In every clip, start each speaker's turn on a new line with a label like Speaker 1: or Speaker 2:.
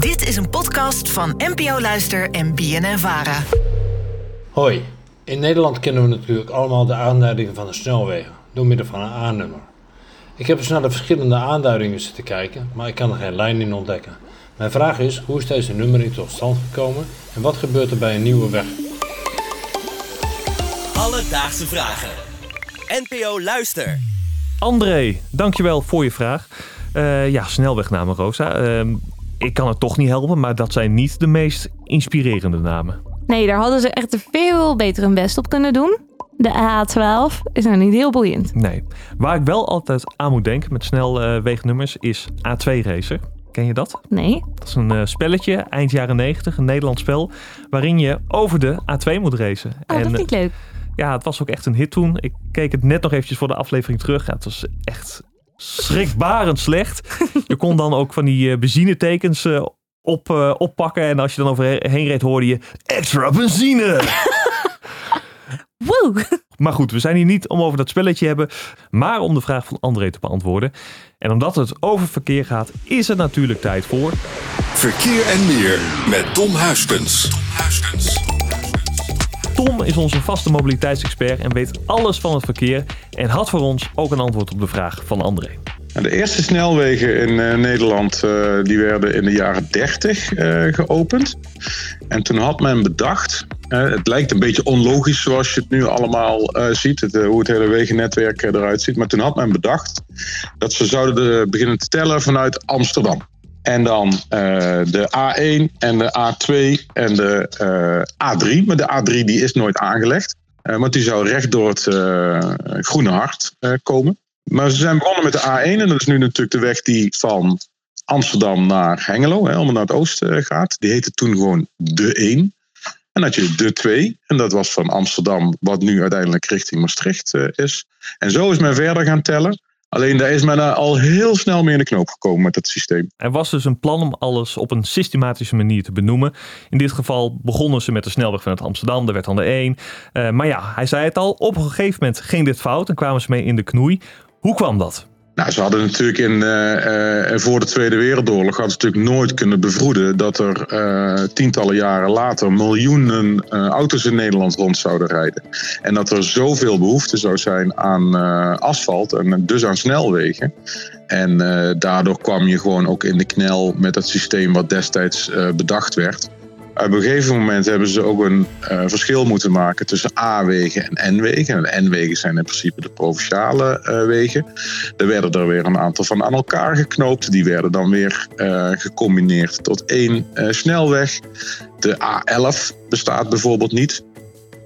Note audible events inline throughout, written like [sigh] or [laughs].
Speaker 1: Dit is een podcast van NPO Luister en BNN Vara.
Speaker 2: Hoi, in Nederland kennen we natuurlijk allemaal de aanduidingen van de snelwegen door middel van een A-nummer. Ik heb eens naar de verschillende aanduidingen zitten kijken, maar ik kan er geen lijn in ontdekken. Mijn vraag is, hoe is deze nummering tot stand gekomen en wat gebeurt er bij een nieuwe weg?
Speaker 3: Alledaagse vragen. NPO Luister.
Speaker 4: André, dankjewel voor je vraag. Eh, ja, snelwegnamen, Rosa. Ehm, ik kan het toch niet helpen, maar dat zijn niet de meest inspirerende namen.
Speaker 5: Nee, daar hadden ze echt veel beter hun best op kunnen doen. De A12 is nou niet heel boeiend.
Speaker 4: Nee. Waar ik wel altijd aan moet denken met snelwegnummers is A2-racer. Ken je dat?
Speaker 5: Nee.
Speaker 4: Dat is een eh, spelletje, eind jaren 90, een Nederlands spel, waarin je over de A2 moet racen.
Speaker 5: Oh, dat vind ik leuk.
Speaker 4: Ja, het was ook echt een hit toen. Ik keek het net nog eventjes voor de aflevering terug. Ja, het was echt schrikbarend slecht. Je kon dan ook van die eh, benzinetekens eh, op, eh, oppakken. En als je dan overheen reed, hoorde je extra benzine.
Speaker 5: Woe!
Speaker 4: Maar goed, we zijn hier niet om over dat spelletje hebben, maar om de vraag van André te beantwoorden. En omdat het over verkeer gaat, is het natuurlijk tijd voor.
Speaker 6: Verkeer en meer met Tom Huiskens.
Speaker 4: Tom is onze vaste mobiliteitsexpert en weet alles van het verkeer. En had voor ons ook een antwoord op de vraag van André.
Speaker 7: Nou, De eerste snelwegen in eh, Nederland eh, die werden in de jaren 30 eh, geopend. En toen had men bedacht, het lijkt een beetje onlogisch zoals je het nu allemaal ziet, hoe het hele wegennetwerk eruit ziet. Maar toen had men bedacht dat ze zouden beginnen te tellen vanuit Amsterdam. En dan eh, de A1 en de A2 en de eh, A3. Maar de A3 die is nooit aangelegd. Want die zou recht door het Groene Hart komen. Maar ze zijn begonnen met de A1 en dat is nu natuurlijk de weg die van Amsterdam naar Hengelo, hè, helemaal naar het oosten gaat. Die heette toen gewoon de 1. En had je de 2 en dat was van Amsterdam, wat nu uiteindelijk richting Maastricht is. En zo is men verder gaan tellen. Alleen daar is men daar al heel snel mee in de knoop gekomen met het systeem.
Speaker 4: Er was dus een plan om alles op een systematische manier te benoemen. In dit geval begonnen ze met de snelweg vanuit Amsterdam, daar werd dan de 1. Eh, maar ja, hij zei het al, op een gegeven moment ging dit fout en kwamen ze mee in de knoei. Hoe kwam dat?
Speaker 7: Nou, ze hadden natuurlijk in, eh, voor de Tweede Wereldoorlog hadden ze natuurlijk nooit kunnen bevroeden dat er eh, tientallen jaren later miljoenen auto's in Nederland rond zouden rijden. En dat er zoveel behoefte zou zijn aan asfalt en dus aan snelwegen. En daardoor kwam je gewoon ook in de knel met het systeem wat destijds bedacht werd. Op een gegeven moment hebben ze ook een eh, verschil moeten maken tussen A-wegen en N-wegen. En N-wegen zijn in principe de provinciale eh, wegen. Er werden er weer een aantal van aan elkaar geknoopt. Die werden dan weer eh, gecombineerd tot één snelweg. De A11 bestaat bijvoorbeeld niet.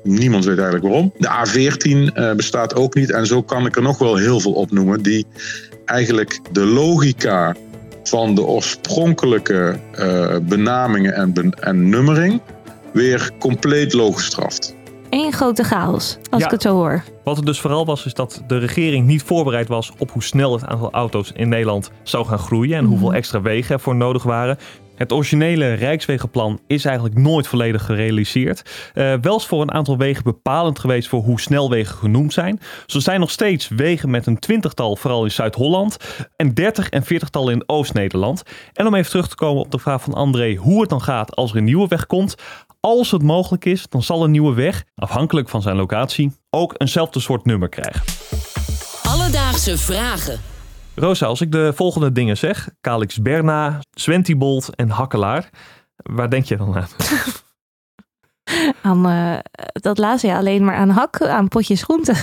Speaker 7: Niemand weet eigenlijk waarom. De A14 eh, bestaat ook niet. En zo kan ik er nog wel heel veel opnoemen die eigenlijk de logica van de oorspronkelijke eh, benamingen en, ben- en nummering weer compleet logisch straft.
Speaker 5: Eén grote chaos, als
Speaker 4: Ja.
Speaker 5: ik het zo hoor.
Speaker 4: Wat er dus vooral was, is dat de regering niet voorbereid was op hoe snel het aantal auto's in Nederland zou gaan groeien en hoeveel extra wegen ervoor nodig waren. Het originele Rijkswegenplan is eigenlijk nooit volledig gerealiseerd. Eh, wel is voor een aantal wegen bepalend geweest voor hoe snelwegen genoemd zijn. Zo zijn nog steeds wegen met een twintigtal, vooral in Zuid-Holland, en dertig en veertigtal in Oost-Nederland. En om even terug te komen op de vraag van André hoe het dan gaat als er een nieuwe weg komt. Als het mogelijk is, dan zal een nieuwe weg, afhankelijk van zijn locatie, ook eenzelfde soort nummer krijgen.
Speaker 8: Alledaagse vragen.
Speaker 4: Rosa, als ik de volgende dingen zeg: Calix Berna, Zwentibold en Hakkelaar. Waar denk je dan aan? [laughs]
Speaker 5: Aan, eh, dat laatste ja, alleen maar aan hak, aan potjes groenten.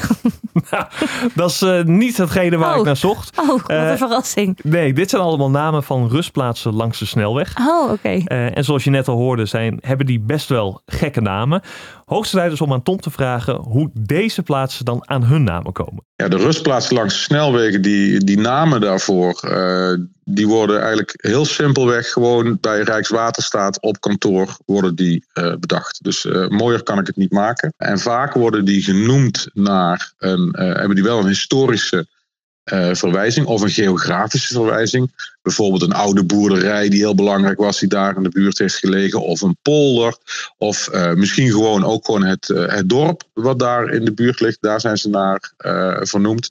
Speaker 5: [laughs]
Speaker 4: Dat is eh, niet hetgene waar
Speaker 5: Oh.
Speaker 4: ik naar zocht.
Speaker 5: Oh, wat
Speaker 4: Eh,
Speaker 5: een verrassing.
Speaker 4: Nee, dit zijn allemaal namen van rustplaatsen langs de snelweg.
Speaker 5: Oh, oké.
Speaker 4: Eh, en zoals je net al hoorde, zijn, hebben die best wel gekke namen. Hoogste tijd is om aan Tom te vragen hoe deze plaatsen dan aan hun namen komen.
Speaker 7: Ja, de rustplaatsen langs de snelwegen, die, die namen daarvoor, eh, die worden eigenlijk heel simpelweg gewoon bij Rijkswaterstaat op kantoor worden die eh, bedacht. Dus eh, mooier kan ik het niet maken. En vaak worden die genoemd naar een, eh, hebben die wel een historische eh, verwijzing of een geografische verwijzing. Bijvoorbeeld een oude boerderij die heel belangrijk was, die daar in de buurt heeft gelegen. Of een polder. Of eh, misschien gewoon ook gewoon het, eh, het dorp wat daar in de buurt ligt. Daar zijn ze naar vernoemd.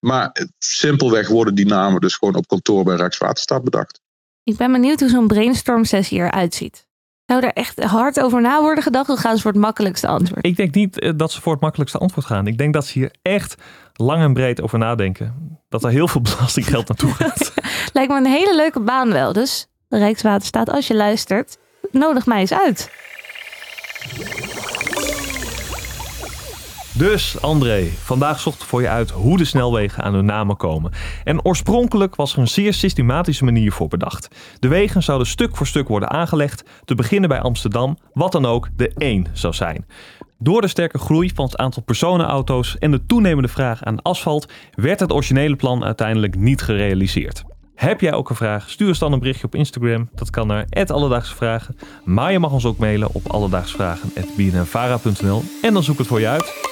Speaker 7: Maar simpelweg worden die namen dus gewoon op kantoor bij Rijkswaterstaat bedacht.
Speaker 5: Ik ben benieuwd hoe zo'n brainstorm sessie eruit ziet. Zou er echt hard over na worden gedacht of gaan ze voor het makkelijkste antwoord?
Speaker 4: Ik denk niet eh, dat ze voor het makkelijkste antwoord gaan. Ik denk dat ze hier echt lang en breed over nadenken. Dat er heel veel [laughs] belastinggeld naartoe gaat. [laughs]
Speaker 5: Lijkt me een hele leuke baan wel. Dus Rijkswaterstaat, als je luistert, nodig mij eens uit.
Speaker 4: Dus André, vandaag zochten we voor je uit hoe de snelwegen aan hun namen komen. En oorspronkelijk was er een zeer systematische manier voor bedacht. De wegen zouden stuk voor stuk worden aangelegd, te beginnen bij Amsterdam, wat dan ook de 1 zou zijn. Door de sterke groei van het aantal personenauto's en de toenemende vraag aan asfalt werd het originele plan uiteindelijk niet gerealiseerd. Heb jij ook een vraag? Stuur ons dan een berichtje op Instagram. Dat kan naar Alledaagse Vragen. Maar je mag ons ook mailen op alledaagsvragen.bnnvara.nl en dan zoek ik het voor je uit.